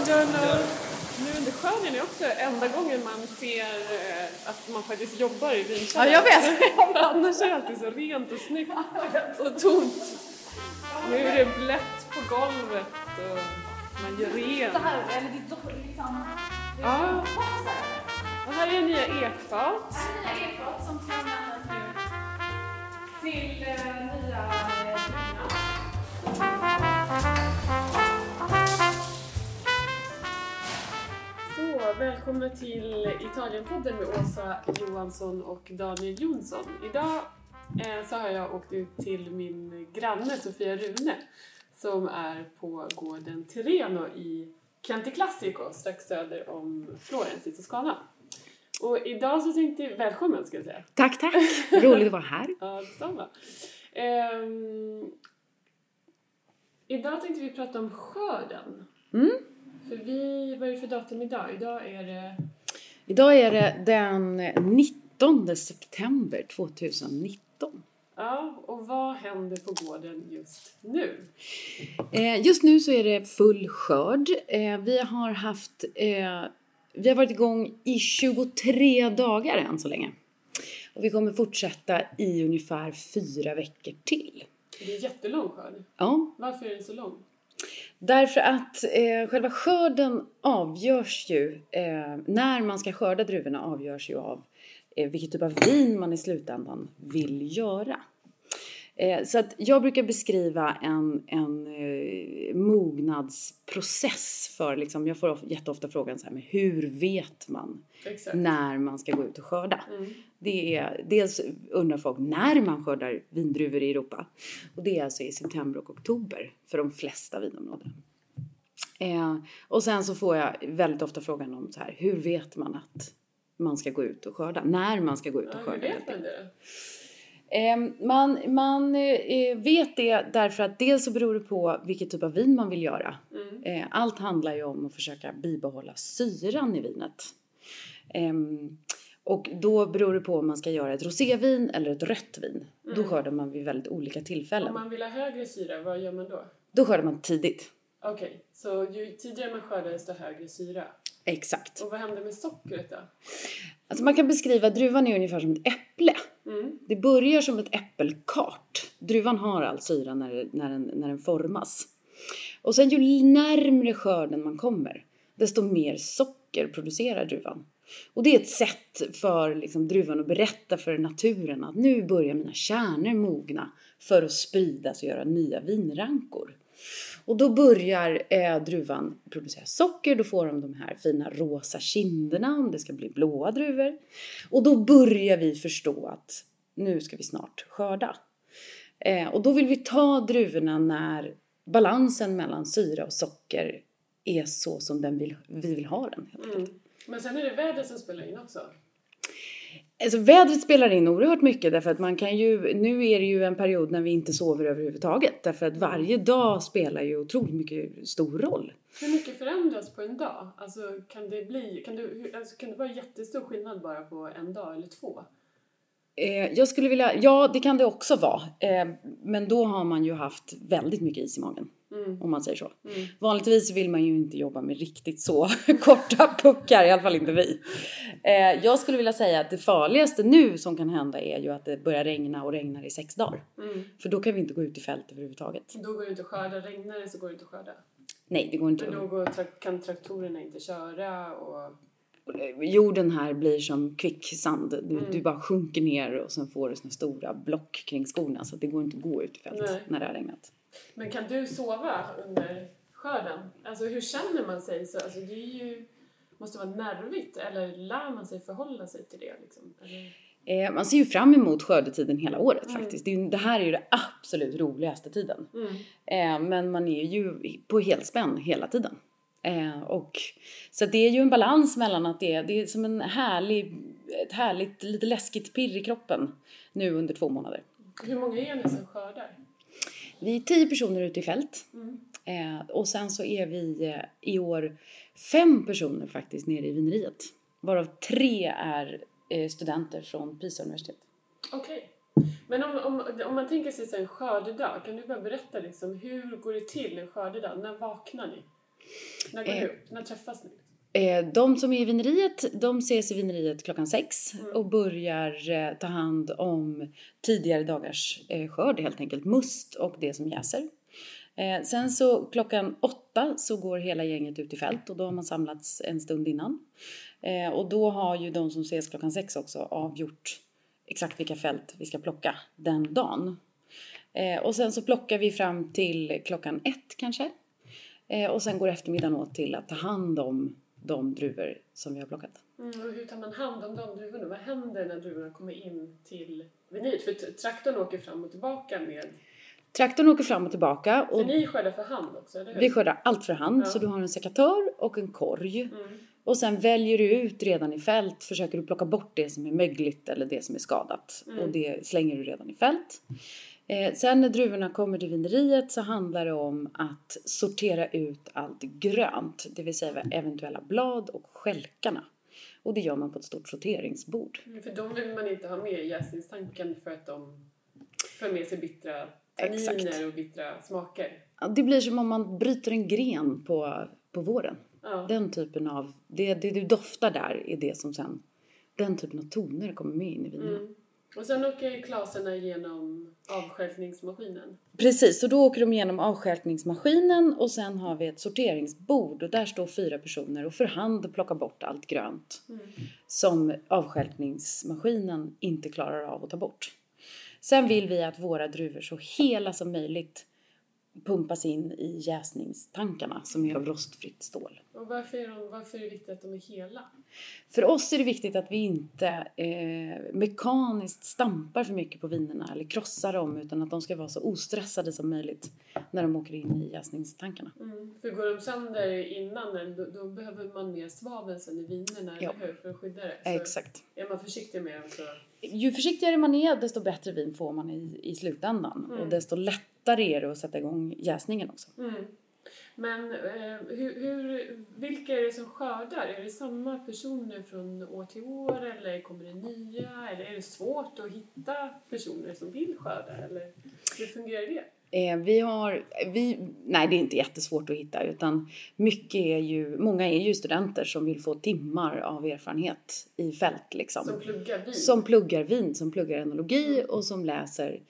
Buongiorno! Nu under skörden är också enda gången man ser eh, att man faktiskt jobbar i Ja, vinkällaren. jag vet. Annars är det alltid så rent och snyggt och tomt. Nu är det blött på golvet och man gör rent. Det här, eller det är liksom... Ja. Och här är nya ekfat. Det här är mina ekfat som ska användas nu till eh, nya välkomna till Italienpodden med Åsa Johansson och Daniel Jonsson. Idag eh, så har jag åkt ut till min granne Sofia Rune som är på gården Tireno i Chianti Classico strax söder om Florens i Toscana. Och idag så tänkte jag, välkommen ska jag säga. Tack, tack. Roligt att vara här. Ja, detsamma. Ehm, idag tänkte vi prata om skörden. Mm. För vi, vad är det för datum idag? Idag är det Idag är det den 19 september 2019. Ja, och vad händer på gården just nu? Eh, Just nu så är det full skörd. Eh, Vi har haft... eh, Vi har varit igång i 23 dagar än så länge. Och vi kommer fortsätta i ungefär fyra veckor till. Det är jättelång skörd. Ja, Varför är den så lång? Därför att eh, själva skörden avgörs ju, eh, när man ska skörda druvorna avgörs ju av eh, vilket typ av vin man i slutändan vill göra. Eh, så att jag brukar beskriva en, en eh, mognadsprocess för, liksom, jag får of- jätteofta frågan så här, men hur vet man Exakt. när man ska gå ut och skörda? Mm. Det är, dels undrar folk när man skördar vindruvor i Europa. Och det är alltså i september och oktober för de flesta vinområden. Eh, och sen så får jag väldigt ofta frågan om så här, hur vet man att man ska gå ut och skörda? När man ska gå ut och Ja, hur skörda. vet man det? Eh, man man eh, vet det därför att dels så beror det på vilket typ av vin man vill göra. Mm. Eh, allt handlar ju om att försöka bibehålla syran i vinet. Ehm, och då beror det på om man ska göra ett rosévin eller ett rött vin. Då skördar man vid väldigt olika Om tillfällen. man vill ha högre syra, vad gör man då? Då skördar man tidigt. Okej, så ju tidigare man skördar desto högre syra. Exakt. Och vad händer med sockret då? Alltså man kan beskriva druvan är ungefär som ett äpple. Mm. Det börjar som ett äppelkart. Druvan har all syra när, när, den, när den formas. Och sen ju närmre skörden man kommer, desto mer socker producerar druvan. Och det är ett sätt för liksom, druvan att berätta för naturen att nu börjar mina kärnor mogna för att spridas och göra nya vinrankor. Och då börjar eh, druvan producera socker, då får de de här fina rosa kinderna om det ska bli blåa druvor. Och då börjar vi förstå att nu ska vi snart skörda. Eh, och då vill vi ta druvorna när balansen mellan syra och socker är så som den vill, vi vill ha den. Helt. Mm. Men sen är det vädret som spelar in också. Alltså vädret spelar in oerhört mycket därför att man kan ju, nu är det ju en period när vi inte sover överhuvudtaget därför att varje dag spelar ju otroligt mycket stor roll. Hur mycket förändras på en dag? Alltså kan det bli, kan, hur, alltså, kan det vara jättestor skillnad bara på en dag eller två? Eh, jag skulle vilja, ja det kan det också vara, eh, men då har man ju haft väldigt mycket is i magen. Mm. Om man säger så. Mm. Vanligtvis vill man ju inte jobba med riktigt så korta puckar, i alla fall inte vi. Eh, jag skulle vilja säga att det farligaste nu som kan hända är ju att det börjar regna och regnar i sex dagar. Mm. För då kan vi inte gå ut i fält överhuvudtaget. Då går det inte att skörda. Regnar det så går det inte att skörda. Nej, det går inte. Men då går, kan traktorerna inte köra och... Jorden här blir som kvicksand. Du, Mm. du bara sjunker ner och sen får du såna stora block kring skorna så det går inte att gå ut i fält Nej. när det har regnat. Men kan du sova under skörden? Alltså hur känner man sig? Så, alltså, det är ju, måste vara nervigt. Eller lär man sig förhålla sig till det? Liksom? Eh, man ser ju fram emot skördetiden hela året Mm. faktiskt. Det, är, det här är ju det absolut roligaste tiden. Mm. Eh, men man är ju på helspänn hela tiden. Eh, och, så det är ju en balans mellan att det är, det är som en härlig, ett härligt, lite läskigt pirr i kroppen nu under två månader. Hur många är ni som skördar? Vi är tio personer ute i fält. Mm. Eh, och sen så är vi eh, i år fem personer faktiskt nere i vineriet. Varav tre är eh, studenter från Pisa universitet. Okej. Men om, om, om man tänker sig så en skördedag, kan du bara berätta liksom, hur går det till en skördedag? När vaknar ni? När går Eh. ni upp? När träffas ni? Eh, De som är i vineriet, de ses i vineriet klockan sex Mm. och börjar eh, ta hand om tidigare dagars eh, skörd helt enkelt, must och det som jäser. Sen så klockan åtta så går hela gänget ut i fält och då har man samlats en stund innan. Och då har ju de som ses klockan sex också avgjort exakt vilka fält vi ska plocka den dagen. Och sen så plockar vi fram till klockan ett kanske. Och sen går eftermiddagen åt till att ta hand om de druvor som vi har plockat. Mm, och hur tar man hand om de druvorna? Vad händer när druvorna kommer in till vineriet? För traktorn åker fram och tillbaka med... Traktorn åker fram och tillbaka För och ni skördar för hand också, eller hur? vi skördar allt för hand. Ja. Så du har en sekatör och en korg. Mm. Och sen väljer du ut redan i fält, försöker du plocka bort det som är mögligt eller det som är skadat. Mm. Och det slänger du redan i fält. Eh, sen när druvorna kommer till vineriet så handlar det om att sortera ut allt grönt, det vill säga eventuella blad och stjälkarna. Och det gör man på ett stort sorteringsbord. Mm, För de vill man inte ha med i jäsningstanken för att de för med sig bittra Exakt. tanniner och bittra smaker. Ja, Det blir som om man bryter en gren på, på våren. Ja. Den typen av, det, det du doftar där är det som sen, den typen av toner kommer med in i vinerna. Mm. Och sen åker klaserna genom avstjälpningsmaskinen. Precis, så då åker de igenom avstjälpningsmaskinen och sen har vi ett sorteringsbord och där står fyra personer och för hand plockar bort allt grönt Mm. som avstjälpningsmaskinen inte klarar av att ta bort. Sen vill vi att våra druvor så hela som möjligt pumpas in i jäsningstankarna som är av rostfritt stål. Och varför är, de, varför är det viktigt att de är hela? För oss är det viktigt att vi inte eh, mekaniskt stampar för mycket på vinerna eller krossar dem utan att de ska vara så ostressade som möjligt när de åker in i jäsningstankarna. Mm. För går de sönder innan, då, då behöver man mer svavel sen i vinerna, Ja. eller hur? För att skydda det. Så Exakt. är man försiktig med dem så... Ju försiktigare man är desto bättre vin får man i, i slutändan Mm. och desto lättare är det att sätta igång jäsningen också. Mm. Men eh, hur, hur, vilka är det som skördar? Är det samma personer från år till år eller kommer det nya? Eller är det svårt att hitta personer som vill skörda? Eller hur fungerar det? Eh, vi har, vi, nej det är inte jättesvårt att hitta utan mycket är ju, många är ju studenter som vill få timmar av erfarenhet i fält liksom. Som pluggar vin? Som pluggar vin, som pluggar enologi och som läser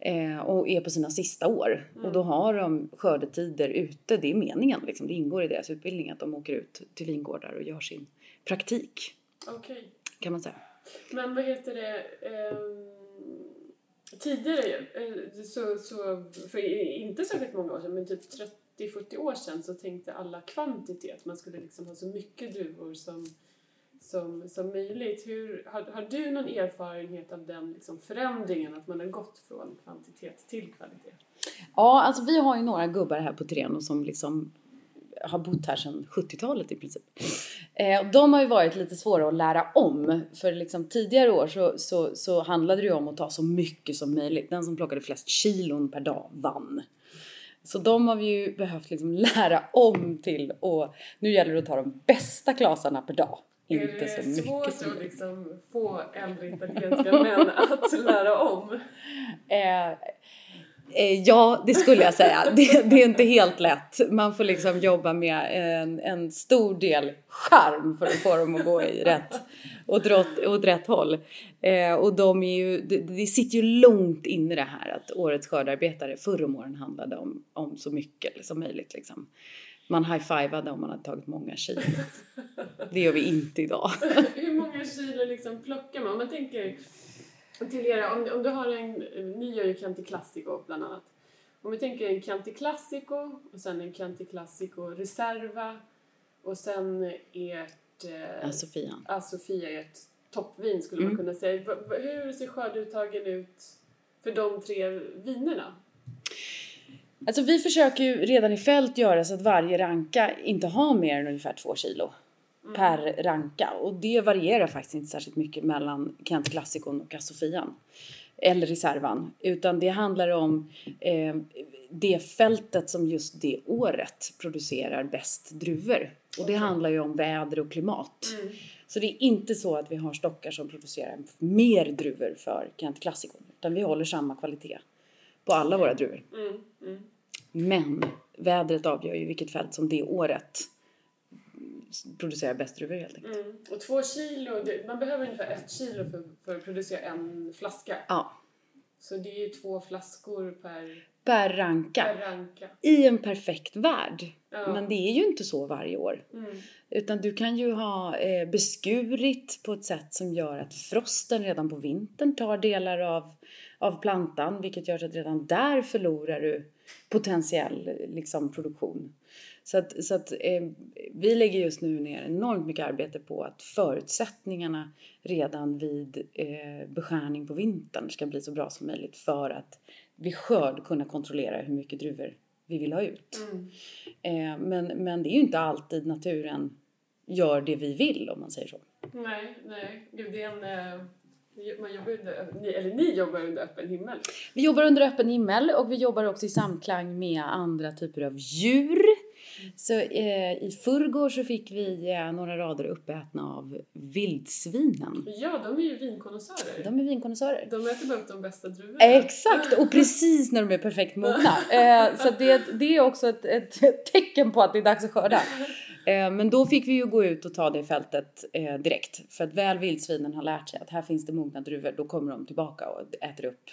eh, och är på sina sista år. Och då har de skördetider ute, det är meningen liksom. Det ingår i deras utbildning att de åker ut till vingårdar och gör sin praktik Okej. kan man säga. Men vad heter det? ehm, tidigare, eh, så, så, för inte särskilt många år sedan, men typ 30-40 år sedan så tänkte alla kvantitet. Man skulle liksom ha så mycket druvor som, som, som möjligt. Hur, har, har du någon erfarenhet av den liksom förändringen, att man har gått från kvantitet till kvalitet? Ja, alltså vi har ju några gubbar här på Treno som liksom har bott här sedan 70-talet i princip. Eh, de har ju varit lite svåra att lära om. För liksom tidigare år så, så, så handlade det ju om att ta så mycket som möjligt. Den som plockade flest kilon per dag vann. Så de har vi ju behövt liksom lära om till och nu gäller det att ta de bästa klasarna per dag. Inte är så det mycket svårt som att möjligt. liksom få äldre italienska män att lära om? Eh, eh, ja, det skulle jag säga. Det, det är inte helt lätt. Man får liksom jobba med en, en stor del charm för att få dem att gå i rätt, åt, åt rätt håll. Eh, och de är ju, det, det sitter ju långt inne det här att årets skördarbetare förr om åren handlade om, om så mycket som möjligt. Liksom. Man high-fivade om man hade tagit många kilo. Det gör vi inte idag. Hur många kilo liksom plockar man? Om man tänker till er, om, om du har en, ni gör ju Chianti Classico bland annat. Om vi tänker en Chianti Classico och sen en Chianti Classico Reserva och sen ert eh, Ja, Sofia. ja, Sofia, ert toppvin skulle man Mm. kunna säga. Hur ser skördeuttagen ut för de tre vinerna? Alltså vi försöker ju redan i fält göra så att varje ranka inte har mer än ungefär två kilo per ranka. Och det varierar faktiskt inte särskilt mycket mellan Kent Classicon och Sofian. Eller reservan. Utan det handlar om eh, det fältet som just det året producerar bäst druvor. Och det handlar ju om väder och klimat. Så det är inte så att vi har stockar som producerar mer druvor för Kent Classicon. Utan vi håller samma kvalitet på alla våra druvor. Mm, mm. Men vädret avgör ju vilket fält som det året producerar bäst druvor helt enkelt. Mm. Och två kilo, man behöver ungefär ett kilo för, för att producera en flaska. Ja, Så det är ju två flaskor per, per ranka. per ranka. I en perfekt värld. Ja. Men det är ju inte så varje år. Mm. Utan du kan ju ha eh, beskurit på ett sätt som gör att frosten redan på vintern tar delar av, av plantan. Vilket gör att redan där förlorar du potentiell liksom, produktion. Så att, så att eh, vi lägger just nu ner enormt mycket arbete på att förutsättningarna redan vid eh, beskärning på vintern ska bli så bra som möjligt för att vid skörd kunna kontrollera hur mycket druvor vi vill ha ut. Mm. Eh, men, men det är ju inte alltid naturen gör det vi vill om man säger så. Nej, nej. Gud, det är en... Man jobbar under, eller ni jobbar under öppen himmel. Vi jobbar under öppen himmel och vi jobbar också i samklang med andra typer av djur. Så eh, i förrgår så fick vi eh, några rader uppätna av vildsvinen. Ja, de är ju vinkonnässörer. De är vinkonnässörer. De äter bara upp de bästa druvorna. Exakt! Och precis när de är perfekt mogna. Eh, så det, det är också ett, ett tecken på att det är dags att skörda. Eh, men då fick vi ju gå ut och ta det fältet eh, direkt. För att väl vildsvinen har lärt sig att här finns det mogna druvor, då kommer de tillbaka och äter upp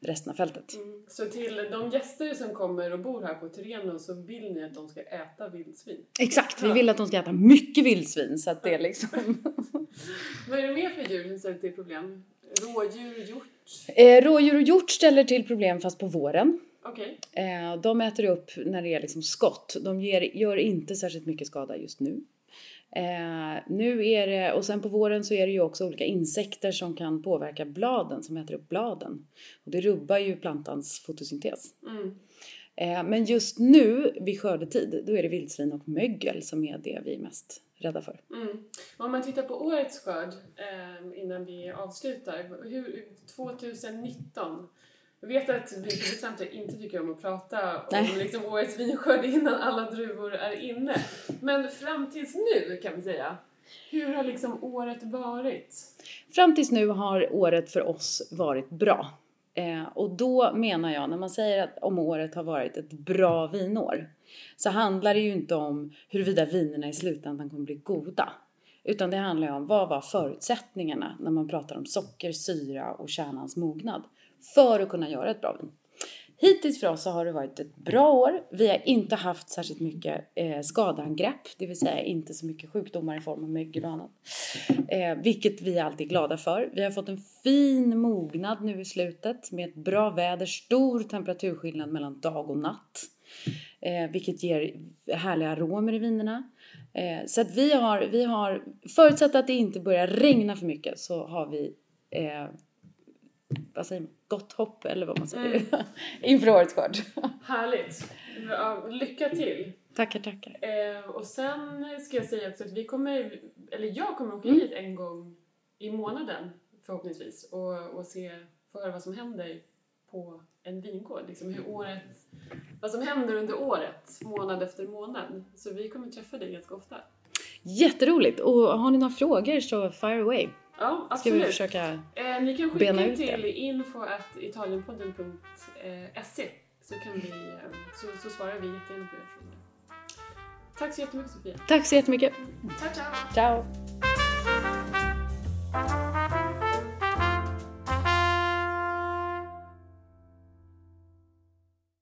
resten av fältet. Mm. Så till de gäster som kommer och bor här på Tireno så vill ni att de ska äta vildsvin. Exakt, vi vill att de ska äta mycket vildsvin så att det är liksom... Vad är det mer för djur som ställer till problem? Rådjur, hjort? Eh, rådjur och hjort ställer till problem fast på våren. Okej. Eh, de äter upp när det är liksom skott. De ger, gör inte särskilt mycket skada just nu. Eh, nu är det, och sen på våren så är det ju också olika insekter som kan påverka bladen, som äter upp bladen. Och det rubbar ju plantans fotosyntes. Mm. Eh, men just nu vid skördetid, då är det vildsvin och mögel som är det vi är mest rädda för. Mm. Om man tittar på årets skörd eh, innan vi avslutar. Hur, 2019. Jag vet att vi producenter inte tycker om att prata om Nej. liksom, årets vinskörd innan alla druvor är inne. Men fram tills nu kan vi säga. Hur har liksom året varit? Fram tills nu har året för oss varit bra. Eh, och då menar jag, när man säger att om året har varit ett bra vinår, så handlar det ju inte om huruvida vinerna i slutändan kommer bli goda. Utan det handlar ju om vad var förutsättningarna när man pratar om socker, syra och kärnans mognad för att kunna göra ett bra vin. Hittills för oss så har det varit ett bra år. Vi har inte haft särskilt mycket eh, skadeangrepp, det vill säga inte så mycket sjukdomar i form av mögel och annat. Eh, vilket vi är alltid glada för. Vi har fått en fin mognad nu i slutet med ett bra väder, stor temperaturskillnad mellan dag och natt. Eh, vilket ger härliga aromer i vinerna. Eh, så att vi har, vi har, förutsatt att det inte börjar regna för mycket så har vi eh, vad säger man, gott hopp eller vad man säger inför årets skörd. Härligt! Lycka till! tackar, tackar. Eh, och sen ska jag säga också att vi kommer, eller jag kommer åka Mm. hit en gång i månaden förhoppningsvis och, och se, få höra vad som händer på en vingård. Liksom hur året, vad som händer under året, månad efter månad. Så vi kommer träffa dig ganska ofta. Jätteroligt! Och har ni några frågor så fire away. Ja, Ska vi absolut. försöka... Eh, ni kan bena skicka ut till det? info.italienpodden.se så, kan vi, eh, så, så svarar vi jättegärna på era frågor. Tack så jättemycket Sofia. Tack så jättemycket. Ciao, ciao! Ciao!